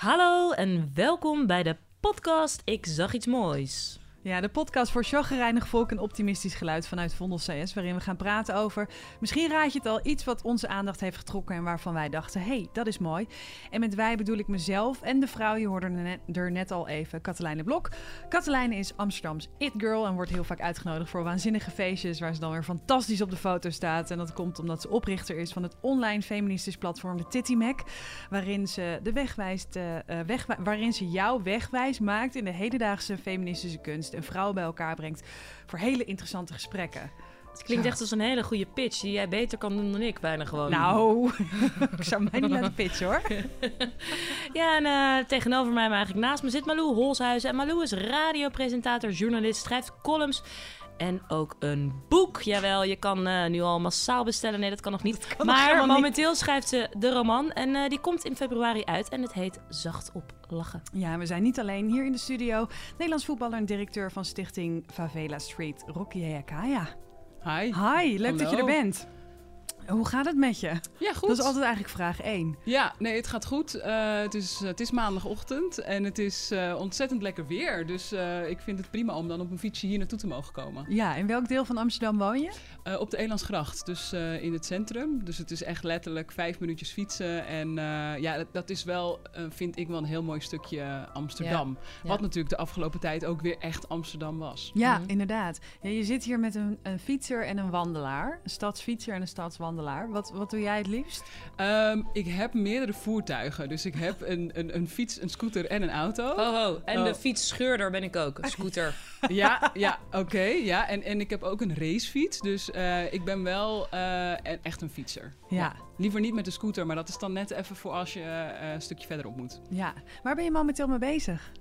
Hallo en welkom bij de podcast Ik zag iets moois. Ja, de podcast voor chagrijnig volk en optimistisch geluid vanuit Vondel CS, waarin we gaan praten over, misschien raad je het al, iets wat onze aandacht heeft getrokken en waarvan wij dachten, hé, hey, dat is mooi. En met wij bedoel ik mezelf en de vrouw, je hoorde er net, al even, Katelijne Blok. Katelijne is Amsterdams it-girl en wordt heel vaak uitgenodigd voor waanzinnige feestjes, waar ze dan weer fantastisch op de foto staat. En dat komt omdat ze oprichter is van het online feministisch platform de Titty Mac, waarin ze de weg wijst, uh, weg, waarin ze jou wegwijs maakt in de hedendaagse feministische kunst en vrouwen bij elkaar brengt voor hele interessante gesprekken. Het klinkt echt als een hele goede pitch die jij beter kan doen dan ik, bijna gewoon. Nou, ik zou mij niet laten pitchen hoor. ja, en uh, tegenover mij, maar eigenlijk naast me zit Malou Holshuizen. En Malou is radiopresentator, journalist, schrijft columns en ook een boek. Jawel, je kan uh, nu al massaal bestellen. Nee, dat kan nog niet. Kan maar nog momenteel niet. schrijft ze de roman. En uh, die komt in februari uit. En het heet Zacht op Lachen. Ja, we zijn niet alleen hier in de studio. Nederlands voetballer en directeur van stichting Favela Street, Rocky Heakaya. Hi. Hi, leuk dat je er bent. Hoe gaat het met je? Ja, goed. Dat is altijd eigenlijk vraag 1. Ja, nee, het gaat goed. Uh, het, is, het is maandagochtend en het is uh, ontzettend lekker weer. Dus uh, ik vind het prima om dan op een fietsje hier naartoe te mogen komen. Ja, in welk deel van Amsterdam woon je? op de Elandsgracht, dus in het centrum. Dus het is echt letterlijk vijf minuutjes fietsen. En ja, dat, dat, is wel, vind ik wel een heel mooi stukje Amsterdam. Ja. Wat ja. natuurlijk de afgelopen tijd ook weer echt Amsterdam was. Ja, mm -hmm. inderdaad. Ja, je zit hier met een, een fietser en een wandelaar. Een stadsfietser en een stadswandelaar. Wat, wat doe jij het liefst? Um, ik heb meerdere voertuigen. Dus ik heb een, een, een fiets, een scooter en een auto. Ho, ho. En oh. de fietsscheurder ben ik ook. Een scooter. ja, ja oké. Okay, ja. en, en ik heb ook een racefiets. Dus uh, ik ben wel uh, echt een fietser. Ja. ja. Liever niet met de scooter, maar dat is dan net even voor als je uh, een stukje verderop moet. Ja. Waar ben je momenteel mee bezig?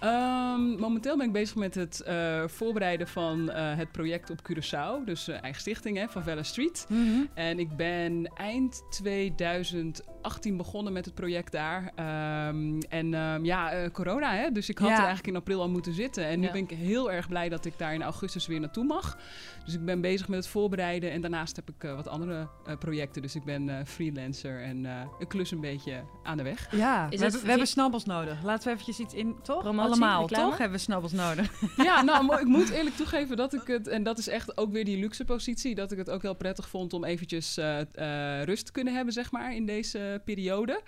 Um, momenteel ben ik bezig met het uh, voorbereiden van uh, het project op Curaçao. Dus uh, eigen stichting hè, van Vella Street. Mm -hmm. En ik ben eind 2018 begonnen met het project daar. Um, en um, ja, corona hè. Dus ik had Ja. er eigenlijk in april al moeten zitten. En nu Ja. ben ik heel erg blij dat ik daar in augustus weer naartoe mag. Dus ik ben bezig met het voorbereiden. En daarnaast heb ik eh, wat andere eh, projecten. Dus ik ben eh, freelancer en eh, ik klus een beetje aan de weg. Ja, Is we, hebben, we vi- hebben snabbels nodig. Laten we eventjes iets in, toch? Promotie, Allemaal, reclame? toch? Hebben we snabbels nodig. Ja, nou, ik moet eerlijk toegeven dat ik het... En dat is echt ook weer die luxe positie. Dat ik het ook heel prettig vond om eventjes eh, eh, rust te kunnen hebben, zeg maar, in deze periode.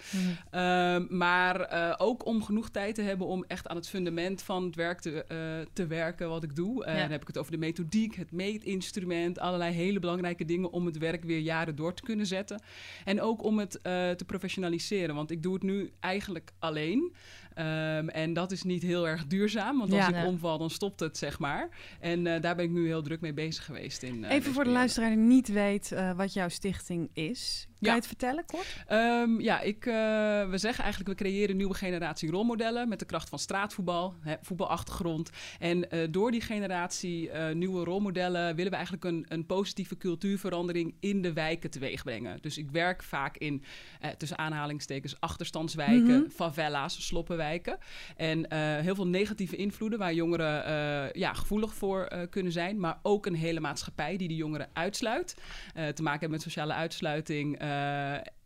Ehm, maar eh, ook om genoeg tijd te hebben om echt aan het fundament van het werk te, eh, te werken wat ik doe. Eh, Ja. Dan heb ik het over de methodiek, het meetinstrument, allerlei hele belangrijke dingen om het werk weer jaren door te kunnen zetten. En ook om het te professionaliseren, want ik doe het nu eigenlijk alleen. Ehm, en dat is niet heel erg duurzaam, want als Ja. ik Ja. omval, dan stopt het, zeg maar. En eh, daar ben ik nu heel druk mee bezig geweest. In, eh, Even voor de luisteraar die niet weet eh, wat jouw stichting is. Kan Ja. je het vertellen, kort? Ehm, ja, ik, we zeggen eigenlijk, we creëren een nieuwe generatie rolmodellen met de kracht van straatvoetbal, hè, voetbalachtergrond. En door die generatie nieuwe rolmodellen willen we eigenlijk een, een positieve cultuurverandering in de wijken teweeg brengen. Dus ik werk vaak in, tussen aanhalingstekens, achterstandswijken, Mhm. favela's, sloppenwijken. En eh, heel veel negatieve invloeden waar jongeren eh, ja, gevoelig voor eh, kunnen zijn. Maar ook een hele maatschappij die die jongeren uitsluit. Te maken hebben met sociale uitsluiting.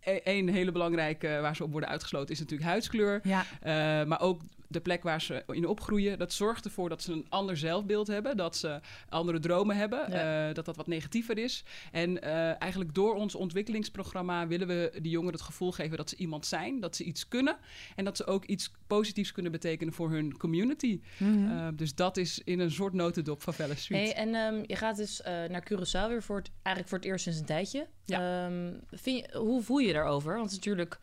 Eén hele belangrijke waar ze op worden uitgesloten is natuurlijk huidskleur. Ja. Eh, maar ook de plek waar ze in opgroeien. Dat zorgt ervoor dat ze een ander zelfbeeld hebben. Dat ze andere dromen hebben. Ja. eh, dat dat wat negatiever is. En eh, eigenlijk door ons ontwikkelingsprogramma willen we die jongeren het gevoel geven dat ze iemand zijn. Dat ze iets kunnen. En dat ze ook iets positiefs kunnen betekenen voor hun community. Mhm. Dus dat is in een soort notendop van Vella Street. Hey, en ehm, je gaat dus naar Curaçao weer voor het, eigenlijk voor het eerst sinds een tijdje. Ehm, vind je, hoe voel je je daarover? Want het is natuurlijk...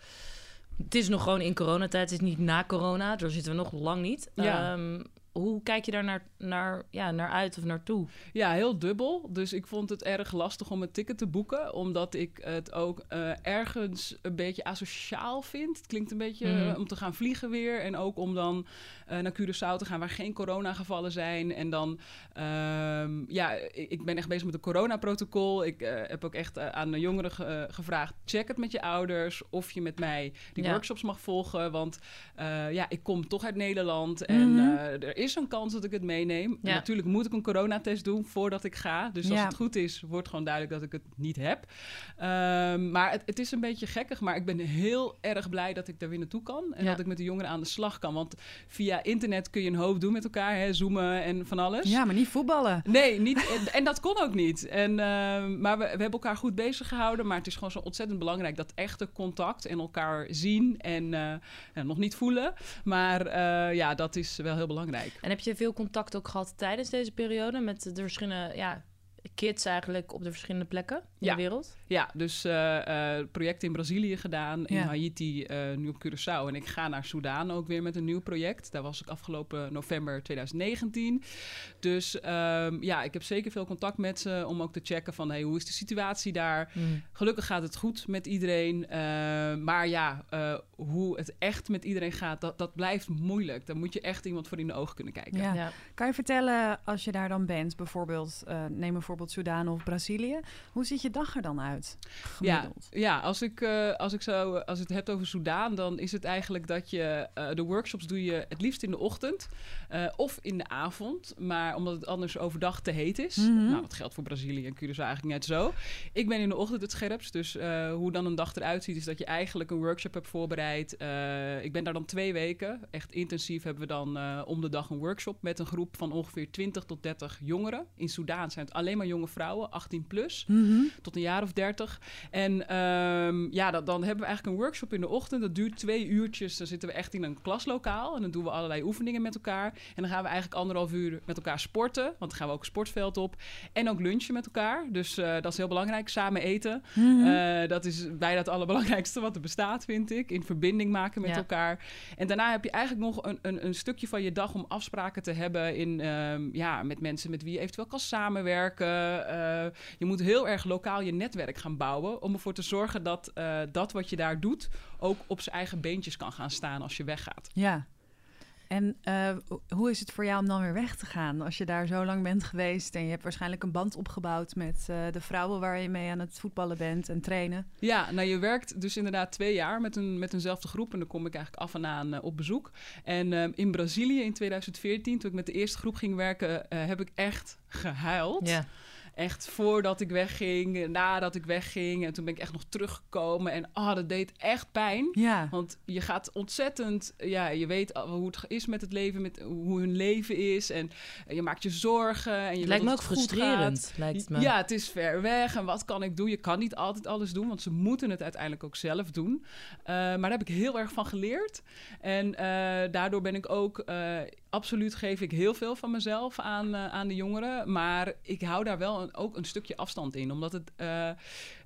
Het is nog gewoon in coronatijd, het is niet na corona. Daar zitten we nog lang niet. Ja. Ehm, hoe kijk je daar naar, naar, ja, naar uit of naartoe? Ja, heel dubbel. Dus ik vond het erg lastig om een ticket te boeken. Omdat ik het ook eh, ergens een beetje asociaal vind. Het klinkt een beetje Mhm. om te gaan vliegen weer. En ook om dan eh, naar Curaçao te gaan waar geen coronagevallen zijn. En dan, ehm, ja, ik, ik ben echt bezig met een coronaprotocol. Ik eh, heb ook echt aan de jongeren ge- gevraagd... check het met je ouders of je met mij die Ja. workshops mag volgen. Want ja, ik kom toch uit Nederland en Mhm. eh, er is is een kans dat ik het meeneem. Ja. natuurlijk moet ik een coronatest doen voordat ik ga. Dus als Ja. het goed is, wordt gewoon duidelijk dat ik het niet heb. Ehm, maar het, het is een beetje gekkig. Maar ik ben heel erg blij dat ik daar weer naartoe kan. En Ja. dat ik met de jongeren aan de slag kan. Want via internet kun je een hoop doen met elkaar. Hè, zoomen en van alles. Ja, maar niet voetballen. Nee, niet, en, en dat kon ook niet. En, ehm, maar we, we hebben elkaar goed bezig gehouden. Maar het is gewoon zo ontzettend belangrijk dat echte contact en elkaar zien en eh, nog niet voelen. Maar eh, ja, dat is wel heel belangrijk. En heb je veel contact ook gehad tijdens deze periode met de verschillende ja, kids eigenlijk op de verschillende plekken in Ja. de wereld? Ja, dus eh eh, project in Brazilië gedaan, in Ja. Haiti, eh, nu op Curaçao. En ik ga naar Soudaan ook weer met een nieuw project. Daar was ik afgelopen november 2019. Dus ehm, ja, ik heb zeker veel contact met ze om ook te checken van hey, hoe is de situatie daar. Gelukkig gaat het goed met iedereen. eh, maar ja, eh, hoe het echt met iedereen gaat, dat, dat blijft moeilijk. Daar moet je echt iemand voor in de ogen kunnen kijken. Ja. Ja. Kan je vertellen, als je daar dan bent, bijvoorbeeld, eh, neem bijvoorbeeld Soudaan of Brazilië, hoe ziet je dag er dan uit? Ja, Gemiddeld. ja als, ik, eh, als, ik zo, als het hebt over Soudaan, dan is het eigenlijk dat je eh, de workshops doe je het liefst in de ochtend eh, of in de avond. Maar omdat het anders overdag te heet is. Mhm. Nou, dat geldt voor Brazilië en Curaçao eigenlijk net zo. Ik ben in de ochtend het scherpst. Dus hoe dan een dag eruit ziet, is dat je eigenlijk een workshop hebt voorbereid. Ik ben daar dan twee weken. Echt intensief hebben we dan om de dag een workshop met een groep van ongeveer 20 tot 30 jongeren. In Soudaan zijn het alleen maar jonge vrouwen, 18 plus Mhm. tot een jaar of dertig. En ehm, ja, dat, dan hebben we eigenlijk een workshop in de ochtend. Dat duurt twee uurtjes. Dan zitten we echt in een klaslokaal. En dan doen we allerlei oefeningen met elkaar. En dan gaan we eigenlijk anderhalf uur met elkaar sporten. Want dan gaan we ook een sportveld op. En ook lunchen met elkaar. Dus eh, dat is heel belangrijk. Samen eten. Eh, dat is bijna het allerbelangrijkste wat er bestaat, vind ik. In verbinding maken met Ja. elkaar. En daarna heb je eigenlijk nog een, een, een stukje van je dag om afspraken te hebben in, ehm, ja, met mensen met wie je eventueel kan samenwerken. Eh, je moet heel erg lokaal je netwerk gaan bouwen om ervoor te zorgen dat eh, dat wat je daar doet ook op zijn eigen beentjes kan gaan staan als je weggaat. Ja. En eh, ho- hoe is het voor jou om dan weer weg te gaan? Als je daar zo lang bent geweest en je hebt waarschijnlijk een band opgebouwd met eh, de vrouwen waar je mee aan het voetballen bent en trainen. Ja, nou je werkt dus inderdaad twee jaar met, een, met eenzelfde groep. En dan kom ik eigenlijk af en aan eh, op bezoek. En ehm, in Brazilië in 2014, toen ik met de eerste groep ging werken, eh, heb ik echt gehuild. Ja. Echt voordat ik wegging, nadat ik wegging. En toen ben ik echt nog teruggekomen. En ah, dat deed echt pijn. Ja. Want je gaat ontzettend, ja, je weet al hoe het is met het leven, met hoe hun leven is. En je maakt je zorgen. En je Het lijkt me ook frustrerend, lijkt het me. Ja, het is ver weg. En wat kan ik doen? Je kan niet altijd alles doen, want ze moeten het uiteindelijk ook zelf doen. Eh, maar daar heb ik heel erg van geleerd. En eh, daardoor ben ik ook, eh, absoluut geef ik heel veel van mezelf aan, eh, aan de jongeren. Maar ik hou daar wel een, ook een stukje afstand in, omdat het... eh,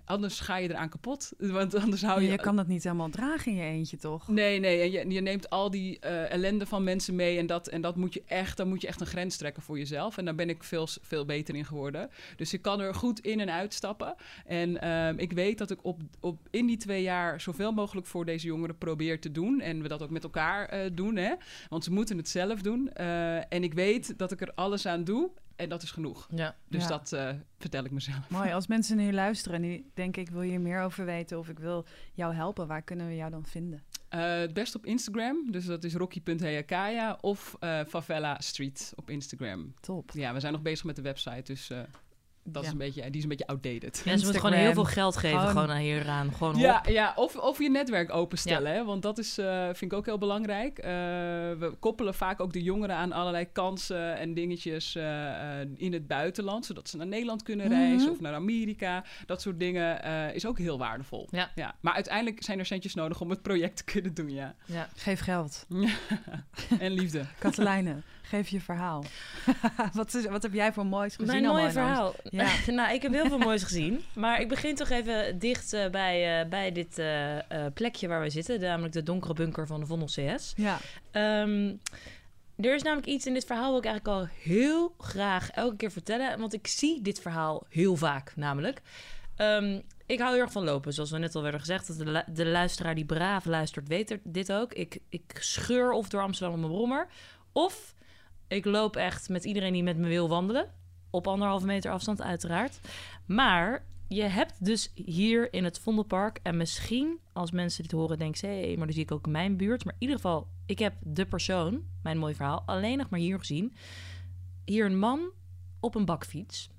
Anders ga je eraan kapot. Want anders hou je, je... kan dat niet helemaal dragen in je eentje, toch? Nee, nee. En je, je neemt al die eh, ellende van mensen mee. En, dat, en dat moet je echt, dan moet je echt een grens trekken voor jezelf. En daar ben ik veel, veel beter in geworden. Dus ik kan er goed in en uitstappen. En ehm, ik weet dat ik op, op, in die twee jaar zoveel mogelijk voor deze jongeren probeer te doen. En we dat ook met elkaar eh, doen. Hè? Want ze moeten het zelf doen. En ik weet dat ik er alles aan doe. En dat is genoeg. Ja. Dus Ja. dat eh, vertel ik mezelf. Mooi, als mensen nu luisteren en die denken ik wil hier meer over weten of ik wil jou helpen, waar kunnen we jou dan vinden? Eh, het best op Instagram. Dus dat is rocky.heyakaya. Of eh, Favela Street op Instagram. Top. Ja, we zijn nog bezig met de website, dus eh, dat Ja. is een beetje, die is een beetje outdated. Ja, ze moeten gewoon heel veel geld geven Gewoon- gewoon aan hieraan. Gewoon Ja, ja of, of je netwerk openstellen, hè? want dat is, eh, vind ik ook heel belangrijk. Eh, we koppelen vaak ook de jongeren aan allerlei kansen en dingetjes eh, eh, in het buitenland, zodat ze naar Nederland kunnen Mhm. reizen of naar Amerika. Dat soort dingen eh, is ook heel waardevol. Ja. Ja. Maar uiteindelijk zijn er centjes nodig om het project te kunnen doen, ja. Ja. Geef geld. en liefde. Katelijne, geef je verhaal. wat, is, wat heb jij voor moois gezien? Mijn mooie verhaal. Ja. nou, ik heb heel veel moois gezien. Maar ik begin toch even dicht eh, bij, eh, bij dit eh, plekje waar we zitten. Namelijk de donkere bunker van de Vondel CS. Ja. Ehm, er is namelijk iets in dit verhaal wat ik eigenlijk al heel graag elke keer vertellen. Want ik zie dit verhaal heel vaak namelijk. Ehm, ik hou heel erg van lopen, zoals we net al werden gezegd. Dat de, de luisteraar die braaf luistert weet er- dit ook. Ik, ik scheur of door Amsterdam op mijn brommer. Of ik loop echt met iedereen die met me wil wandelen. Op anderhalve meter afstand uiteraard. Maar je hebt dus hier in het Vondelpark... en misschien als mensen dit horen denken ze... hé, maar dan zie ik ook mijn buurt. Maar in ieder geval, ik heb de persoon, mijn mooi verhaal... alleen nog maar hier gezien. Hier een man op een bakfiets.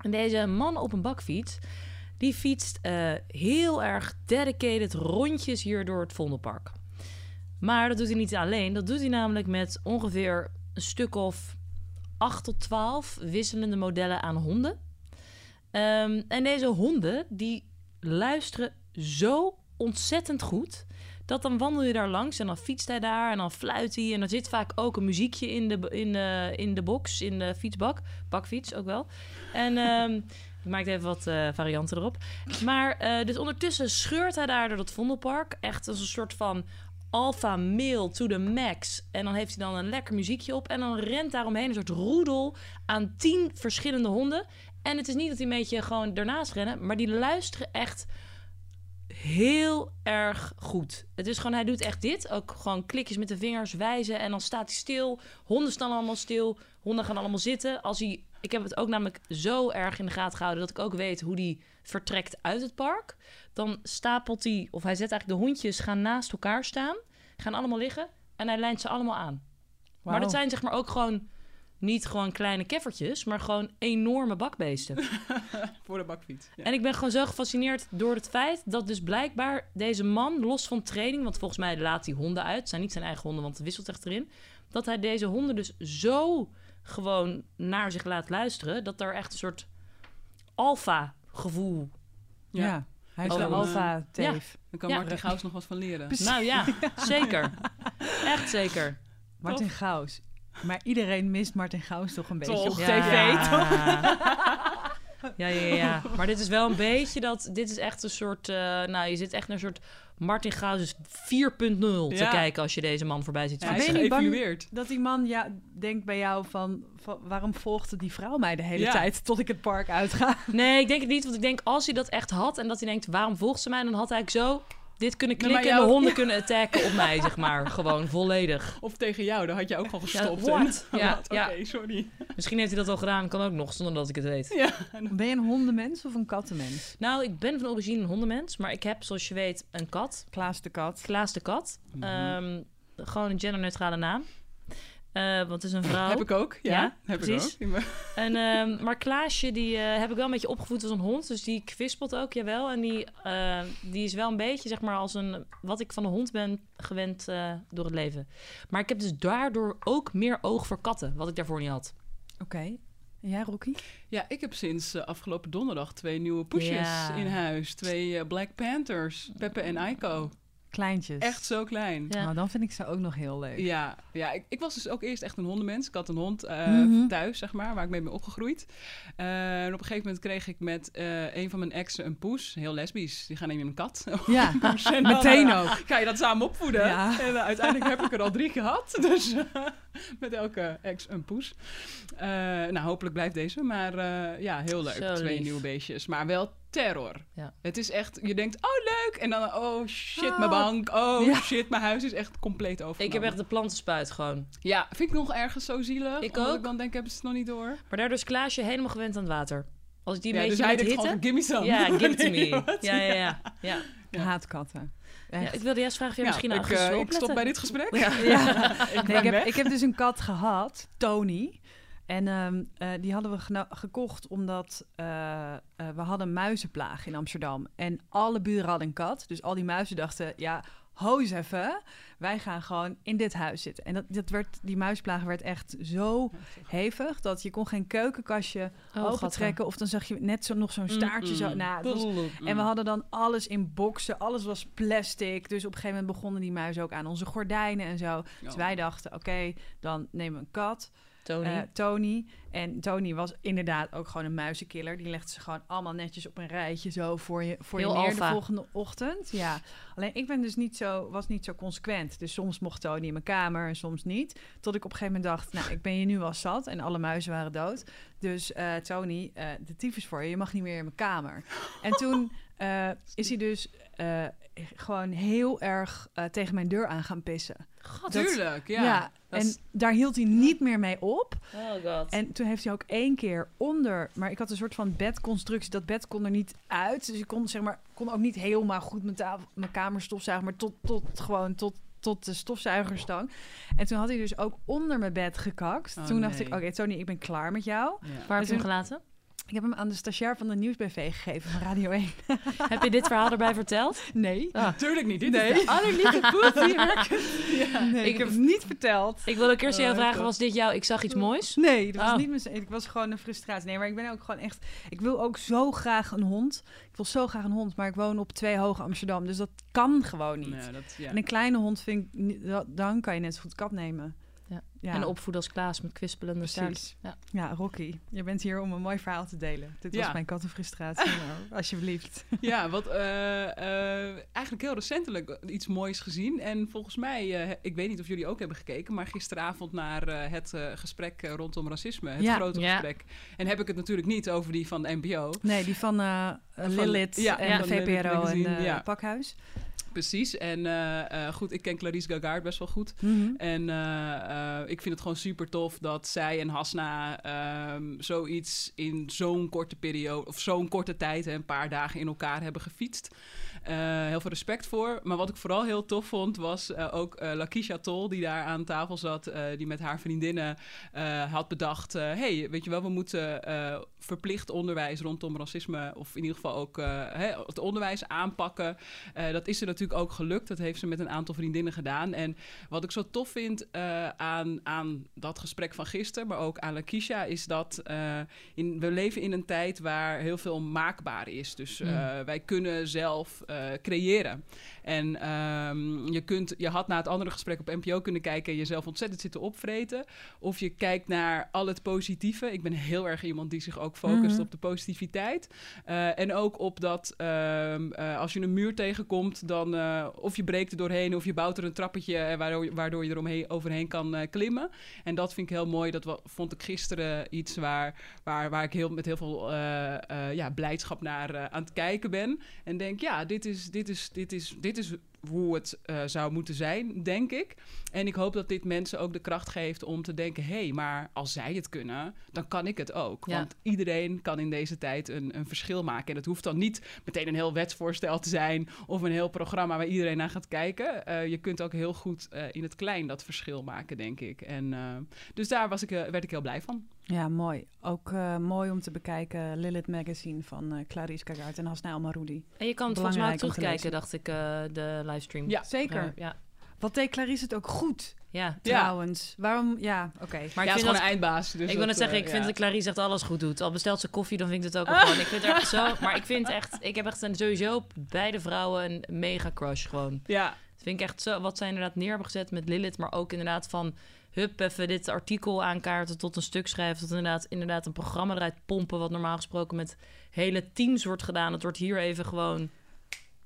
En deze man op een bakfiets... die fietst eh, heel erg dedicated rondjes hier door het Vondelpark. Maar dat doet hij niet alleen. Dat doet hij namelijk met ongeveer een stuk of 8 tot 12 wisselende modellen aan honden. Ehm, en deze honden die luisteren zo ontzettend goed. Dat dan wandel je daar langs en dan fietst hij daar en dan fluit hij. En er zit vaak ook een muziekje in de, in de, in de box, in de fietsbak. Bakfiets ook wel. En ehm, ik maak even wat eh, varianten erop. Maar eh, dus ondertussen scheurt hij daar door dat Vondelpark. Echt als een soort van alpha male to the max. En dan heeft hij dan een lekker muziekje op. En dan rent daaromheen een soort roedel aan tien verschillende honden. En het is niet dat die een beetje gewoon ernaast rennen, maar die luisteren echt heel erg goed. Het is gewoon, hij doet echt dit. Ook gewoon klikjes met de vingers wijzen en dan staat hij stil. Honden staan allemaal stil. Honden gaan allemaal zitten. Als hij, ik heb het ook namelijk zo erg in de gaten gehouden dat ik ook weet hoe die vertrekt uit het park. Dan stapelt hij, of hij zet eigenlijk de hondjes gaan naast elkaar staan, gaan allemaal liggen en hij lijnt ze allemaal aan. Maar dat zijn zeg maar ook gewoon niet gewoon kleine keffertjes, maar gewoon enorme bakbeesten. Voor de bakfiets. Ja. En ik ben gewoon zo gefascineerd door het feit dat dus blijkbaar deze man, los van training, want volgens mij laat hij honden uit, zijn niet zijn eigen honden, want het wisselt echt erin, dat hij deze honden dus zo gewoon naar zich laat luisteren, dat er echt een soort alfa gevoel. Ja. Ja. Hij is Oh, de een, alfa teef. Dan kan Ja. Martin Gauws nog wat van leren. Precies. Nou ja, zeker. Echt zeker. Martin Gauws. Maar iedereen mist Martin Gauws toch een beetje Toch. op Ja. tv, toch? Ja, ja, ja. Maar dit is wel een beetje dat... Dit is echt een soort... eh, nou, je zit echt naar een soort Martin Gauss 4.0 te Ja. kijken als je deze man voorbij ziet Ja, ben je bang-. Dat die man ja, denkt bij jou van, van... waarom volgde die vrouw mij de hele Ja. tijd tot ik het park uitga? Nee, ik denk het niet. Want ik denk als hij dat echt had en dat hij denkt, waarom volgt ze mij? Dan had hij eigenlijk zo dit kunnen Nee, klikken en de honden kunnen attacken op mij, zeg maar. Gewoon volledig. Of tegen jou, daar had je ook al gestopt. Ja, en-? Ja, Wat? ja. Oké, sorry. Misschien heeft hij dat al gedaan, kan ook nog, zonder dat ik het weet. Ja. Ben je een hondenmens of een kattenmens? Nou, ik ben van origine een hondenmens, maar ik heb, zoals je weet, een kat. Klaas de kat. Klaas de kat. Mhm. Ehm, gewoon een genderneutrale naam. Eh, want het is een vrouw. Heb ik ook. Ja, Ja, heb precies. ik ook. En, ehm, maar Klaasje, die eh, heb ik wel een beetje opgevoed als een hond. Dus die kwispelt ook, jawel. En die, eh, die is wel een beetje, zeg maar, als een... Wat ik van een hond ben gewend eh, door het leven. Maar ik heb dus daardoor ook meer oog voor katten. Wat ik daarvoor niet had. Oké. En jij, Rocky? Ja, ik heb sinds afgelopen donderdag twee nieuwe poesjes Ja. in huis. Twee Black Panthers, Peppe en Aiko. Kleintjes. Echt zo klein. Ja. Nou, dan vind ik ze ook nog heel leuk. Ja, ja ik, ik was dus ook eerst echt een hondenmens. Ik had een hond eh, Mhm. thuis, zeg maar, waar ik mee ben opgegroeid. Eh, en op een gegeven moment kreeg ik met eh, een van mijn exen een poes. Heel lesbisch. Die gaan nemen een kat. Ja, En dan, meteen ook. Ga je dat samen opvoeden? Ja. En uiteindelijk heb ik er al drie gehad. Dus met elke ex een poes. Eh, nou, hopelijk blijft deze. Maar eh, ja, heel leuk. Zo Twee lief. nieuwe beestjes. Maar wel terror. Ja. Het is echt, je denkt, oh leuk. En dan, oh shit, Ah. mijn bank. Oh Ja. shit, mijn huis is echt compleet Ik overgenomen. heb echt de plantenspuit gewoon. Ja, vind ik nog ergens zo zielig. Ik omdat ook. Ik dan denk, hebben ze het nog niet door. Maar daardoor is Klaasje helemaal gewend aan het water. Als ik die ja, dus beetje hij met denkt hitte... gewoon, give me some. Ja, give to me. Ja, ja, ja. ja. Ik haat katten. Ja, ik wilde juist vragen of je Ja, misschien ik, wil ik stop bij dit gesprek. Ja. Ja. ik Nee, ben ik, heb, weg. ik heb dus een kat gehad, Tony. En ehm, eh, die hadden we gekocht omdat eh, eh, we hadden een muizenplaag in Amsterdam. En alle buren hadden een kat. Dus al die muizen dachten, ja, ho eens even. Wij gaan gewoon in dit huis zitten. En dat, dat werd, die muisplaag werd echt zo hevig... dat je kon geen keukenkastje Oh, opentrekken. Of dan zag je net zo, nog zo'n staartje zo... Mm-mm. Nou, was en we hadden dan alles in boxen, alles was plastic. Dus op een gegeven moment begonnen die muizen ook aan onze gordijnen en zo. Dus wij dachten, oké, dan nemen we een kat, Tony. eh, Tony. En Tony was inderdaad ook gewoon een muizenkiller. Die legde ze gewoon allemaal netjes op een rijtje zo voor je, voor je neer alpha. de volgende ochtend. Ja, alleen ik ben dus niet zo, was niet zo consequent. Dus soms mocht Tony in mijn kamer en soms niet. Tot ik op een gegeven moment dacht, nou, ik ben je nu al zat. En alle muizen waren dood. Dus eh, Tony, eh, de tyfus voor je, je mag niet meer in mijn kamer. En toen is hij dus gewoon heel erg eh, tegen mijn deur aan gaan pissen. God. Tuurlijk, ja. Dat en is- daar hield hij niet meer mee op. Oh god. En toen heeft hij ook één keer onder... Maar ik had een soort van bedconstructie. Dat bed kon er niet uit. Dus ik kon, zeg maar, kon ook niet helemaal goed mijn, tafel, mijn kamer stofzuigen. Maar tot, tot gewoon tot, tot de stofzuigerstang. En toen had hij dus ook onder mijn bed gekakt. Oh, toen dacht nee. ik, oké Tony, ik ben klaar met jou. Ja. Waar heb je hem toen- gelaten? Ik heb hem aan de stagiair van de Nieuwsbv gegeven van Radio 1. heb je dit verhaal erbij verteld? Nee. Ah. Tuurlijk niet. Dit Nee. is de allerliefste poes die werkt. Ja. Nee, ik, Ik- heb het niet verteld. Ik wilde Kirsty jou Oh, vragen, God. was dit jou, ik zag iets moois? Nee, dat was Oh. niet mijn, ik was gewoon een frustratie. Nee, maar ik ben ook gewoon echt... Ik wil ook zo graag een hond. Ik wil zo graag een hond, maar ik woon op twee hoge Amsterdam. Dus dat kan gewoon niet. Ja, dat, ja. En een kleine hond vind ik... Dan kan je net zo goed kat nemen. Ja. En opvoeden als Klaas met kwispelende staart. Precies. Ja. Ja. Rocky, je bent hier om een mooi verhaal te delen. Dit Ja. was mijn kattenfrustratie, maar alsjeblieft. Ja, wat eh, eh, eigenlijk heel recentelijk iets moois gezien. En volgens mij, eh, ik weet niet of jullie ook hebben gekeken, maar gisteravond naar eh, het gesprek rondom racisme, het Ja. grote Ja. gesprek. En heb ik het natuurlijk niet over die van de NPO. Nee, die van, eh Van- Lilith ja, en ja, de VPRO en. Pakhuis. Precies. En eh, eh, goed, ik ken Clarice Gagard best wel goed. Mhm. En eh, eh, ik vind het gewoon super tof dat zij en Hasna ehm, zoiets in zo'n korte periode, of zo'n korte tijd, een paar dagen in elkaar hebben gefietst. Eh, heel veel respect voor. Maar wat ik vooral heel tof vond, was eh, ook eh Lakisha Tol, die daar aan tafel zat, die met haar vriendinnen had bedacht: hey, weet je wel, we moeten verplicht onderwijs rondom racisme, of in ieder geval ook hè, het onderwijs aanpakken. Dat is er natuurlijk ook gelukt. Dat heeft ze met een aantal vriendinnen gedaan. En wat ik zo tof vind aan, aan dat gesprek van gisteren, maar ook aan Lakisha, is dat in, we leven in een tijd waar heel veel maakbaar is. Dus eh, wij kunnen zelf eh, creëren. En ehm, je, kunt, je had na het andere gesprek op NPO kunnen kijken en jezelf ontzettend zitten opvreten. Of je kijkt naar al het positieve. Ik ben heel erg iemand die zich ook focust Mhm. op de positiviteit. Eh, en ook op dat ehm, eh, als je een muur tegenkomt, dan eh, of je breekt er doorheen of je bouwt er een trappetje waardoor, je- waardoor je er omheen, overheen kan klimmen. En dat vind ik heel mooi. Dat vond ik gisteren iets waar, waar, waar ik heel, met heel veel ja, blijdschap naar aan het kijken ben. En denk, ja, dit is, dit is, dit is, dit is hoe het eh, zou moeten zijn, denk ik. En ik hoop dat dit mensen ook de kracht geeft om te denken... hé, hey, maar als zij het kunnen, dan kan ik het ook. Ja. Want iedereen kan in deze tijd een, een verschil maken. En het hoeft dan niet meteen een heel wetsvoorstel te zijn... of een heel programma waar iedereen naar gaat kijken. Eh, je kunt ook heel goed eh, in het klein dat verschil maken, denk ik. En, dus daar was ik, werd ik heel blij van. Ja, mooi. Ook eh, mooi om te bekijken Lilith Magazine van eh Clarice Gagard en Hasna Almaroudi. En je kan het volgens mij ook terugkijken, dacht ik, eh, de livestream. Ja. Zeker. Ja. Wat deed Clarice het ook goed, ja. Ja. trouwens. Waarom? Ja, oké. Maar ja, ik het is vind gewoon dat... een eindbaas. Dus ik wil net zeggen, ik vind ja. dat Clarice echt alles goed doet. Al bestelt ze koffie, dan vind ik het ook wel gewoon. Ik vind het echt zo... Maar ik vind echt... Ik heb echt een, sowieso beide vrouwen een mega crush gewoon. Ja, Dat vind ik echt zo... Wat zij inderdaad neer hebben gezet met Lilith. Maar ook inderdaad van... Hup, even dit artikel aankaarten tot een stuk schrijven. Tot inderdaad, inderdaad een programma eruit pompen. Wat normaal gesproken met hele teams wordt gedaan. Het wordt hier even gewoon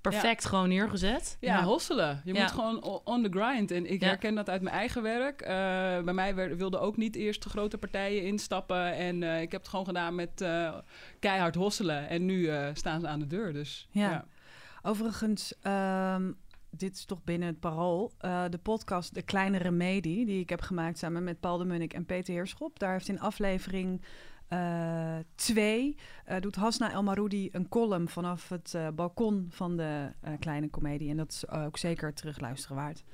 perfect gewoon neergezet. Ja, Ja. hosselen. Je Ja. moet gewoon on the grind. En ik Ja. herken dat uit mijn eigen werk. Eh, bij mij werd- wilden ook niet eerst de grote partijen instappen. En eh, ik heb het gewoon gedaan met eh, keihard hosselen. En nu eh, staan ze aan de deur. Dus Ja. ja. Overigens, ehm, dit is toch binnen het parool. eh, de podcast De Kleine Remedie, die ik heb gemaakt samen met Paul de Munnik en Peter Heerschop. Daar heeft in aflevering 2 doet Hasna El Maroudi een column vanaf het eh, balkon van de eh, Kleine Comedie. En dat is ook zeker terugluisteren waard.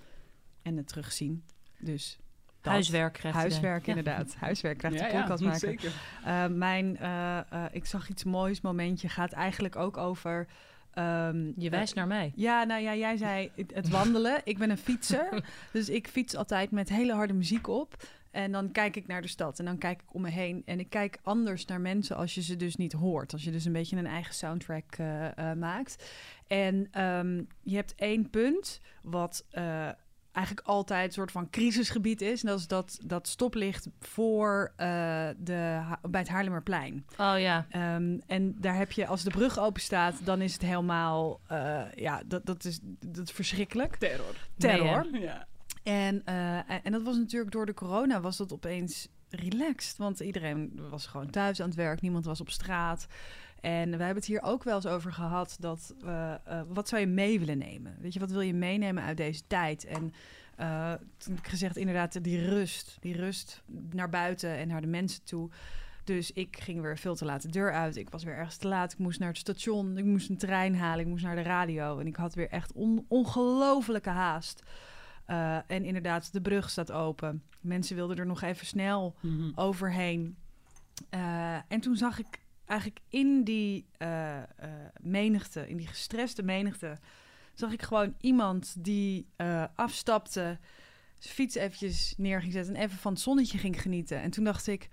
En het terugzien. Dus dat. Huiswerk krijgt. Huiswerk, Ja. inderdaad. Huiswerk krijgt ja, de podcast ja, maken. zeker. Eh, mijn, eh, eh, ik zag iets moois momentje, gaat eigenlijk ook over... ehm, Je wijst naar mij. ja, nou ja, jij zei het, wandelen. ik ben een fietser, dus ik fiets altijd met hele harde muziek op. En dan kijk ik naar de stad en dan kijk ik om me heen. En ik kijk anders naar mensen als je ze dus niet hoort. Als je dus een beetje een eigen soundtrack eh, eh, maakt. En ehm, je hebt één punt wat eh, eigenlijk altijd een soort van crisisgebied is. En dat is dat, dat stoplicht voor eh, de, bij het Haarlemmerplein. Oh ja. Ehm, en daar heb je, als de brug open staat, dan is het helemaal, eh, ja, dat, dat, is, dat is verschrikkelijk. Terror. Terror. Ja. En, eh, en dat was natuurlijk door de corona, was dat opeens relaxed. Want iedereen was gewoon thuis aan het werk, niemand was op straat. En we hebben het hier ook wel eens over gehad dat uh, uh, wat zou je mee willen nemen? Weet je, wat wil je meenemen uit deze tijd? En uh, toen heb ik gezegd, inderdaad, die rust. Die rust naar buiten en naar de mensen toe. Dus ik ging weer veel te laat de deur uit. Ik was weer ergens te laat. Ik moest naar het station. Ik moest een trein halen. Ik moest naar de radio. En ik had weer echt on ongelofelijke haast. Uh, en inderdaad, de brug staat open. Mensen wilden er nog even snel mm -hmm. overheen. Uh, en toen zag ik eigenlijk in die uh, menigte, in die gestreste menigte, zag ik gewoon iemand die afstapte, zijn fiets eventjes neer ging zetten en even van het zonnetje ging genieten. En toen dacht ik,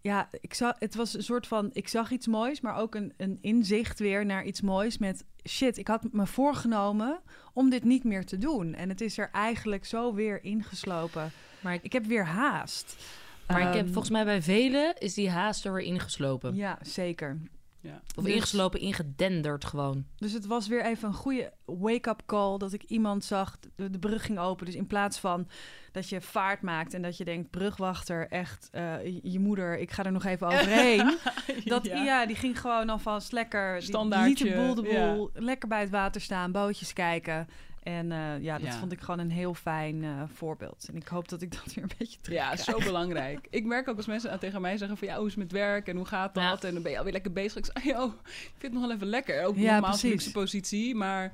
ja, ik zag, het was een soort van, ik zag iets moois, maar ook een, een inzicht weer naar iets moois met shit, ik had me voorgenomen om dit niet meer te doen. En het is er eigenlijk zo weer ingeslopen. Maar ik, ik heb weer haast. Maar um, ik heb volgens mij bij velen is die haast er weer ingeslopen. Ja, zeker. Ja. Of dus, ingeslopen, ingedenderd gewoon. Dus het was weer even een goede wake-up call dat ik iemand zag, de, de, brug ging open. Dus in plaats van dat je vaart maakt en dat je denkt, brugwachter, echt, uh, je, je moeder, ik ga er nog even overheen. dat, ja. ja. die ging gewoon alvast lekker, Standaardje, die liet de boel de boel, ja. lekker bij het water staan, bootjes kijken. En uh, ja, dat ja. vond ik gewoon een heel fijn uh, voorbeeld. En ik hoop dat ik dat weer een beetje terug Ja, zo belangrijk. Ik merk ook als mensen tegen mij zeggen van... ja, hoe is het met werk en hoe gaat dat? Ja. En dan ben je alweer lekker bezig. Ik zeg, oh, ik vind het nog wel even lekker. Ook ja, normaal luxe positie, maar...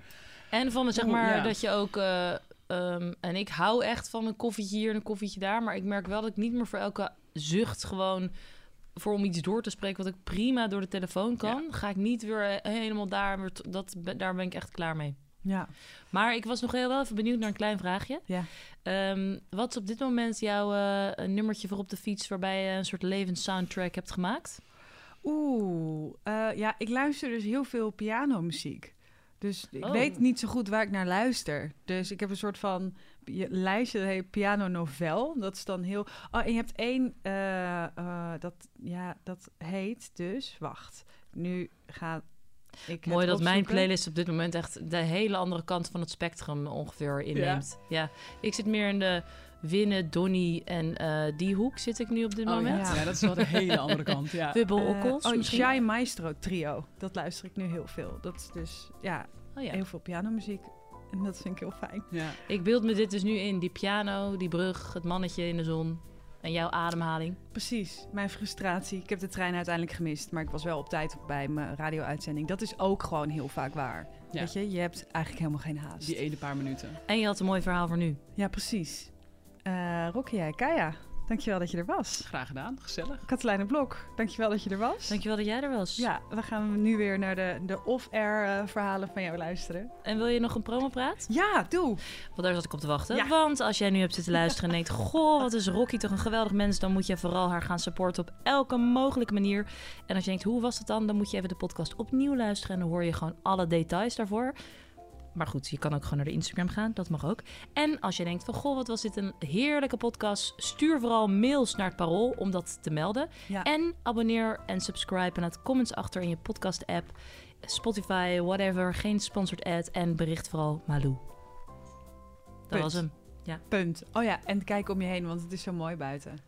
En van, zeg maar, oh, dat je ook... Uh, um, en ik hou echt van een koffietje hier en een koffietje daar. Maar ik merk wel dat ik niet meer voor elke zucht gewoon voor om iets door te spreken wat ik prima door de telefoon kan, ja. ga ik niet weer helemaal daar. Dat, daar ben ik echt klaar mee. Ja. Maar ik was nog heel wel even benieuwd naar een klein vraagje. Ja. Um, wat is op dit moment jouw uh, nummertje voor op de fiets... waarbij je een soort levenssoundtrack hebt gemaakt? Oeh, uh, ja, ik luister dus heel veel pianomuziek. Dus ik oh. weet niet zo goed waar ik naar luister. Dus ik heb een soort van lijstje, dat heet Piano Novel. Dat is dan heel... Oh, en je hebt één, uh, dat, ja, dat heet dus... Wacht, nu gaat ik Mooi dat mijn playlist op dit moment echt de hele andere kant van het spectrum ongeveer inneemt. Ja, ja. ik zit meer in de Winnen, Donny en uh, die hoek zit ik nu op dit oh, moment. Ja. ja. dat is wel de hele andere kant. Ja. Wibbel Okkels. Uh, oh, Shy Maestro trio. Dat luister ik nu heel veel. Dat is dus ja, oh, ja. heel veel pianomuziek. En dat vind ik heel fijn. Ja. Ik beeld me dit dus nu in. Die piano, die brug, het mannetje in de zon. En jouw ademhaling? Precies, mijn frustratie. Ik heb de trein uiteindelijk gemist, maar ik was wel op tijd bij mijn radio-uitzending. Dat is ook gewoon heel vaak waar. Ja. Weet je, je hebt eigenlijk helemaal geen haast. Die ene paar minuten. En je had een mooi verhaal voor nu. Ja, precies. Uh, Rocky, jij, Kaya, Dankjewel dat je er was. Graag gedaan, gezellig. Katelijne Blok, dankjewel dat je er was. Dankjewel dat jij er was. Ja, dan gaan we nu weer naar de, de off-air uh, verhalen van jou luisteren. En wil je nog een promopraat? Ja, doe. Want daar zat ik op te wachten. Ja. Want als jij nu hebt zitten luisteren en denkt... Goh, wat is Rocky toch een geweldig mens. Dan moet je vooral haar gaan supporten op elke mogelijke manier. En als je denkt, hoe was het dan? Dan moet je even de podcast opnieuw luisteren. En dan hoor je gewoon alle details daarvoor. Maar goed, je kan ook gewoon naar de Instagram gaan. Dat mag ook. En als je denkt van, goh, wat was dit een heerlijke podcast. Stuur vooral mails naar het Parool om dat te melden. Ja. En abonneer en subscribe en laat comments achter in je podcast app. Spotify, whatever. Geen sponsored ad. En bericht vooral Malou. Dat Punt. was hem. Ja. Punt. Oh ja, en kijk om je heen, want het is zo mooi buiten.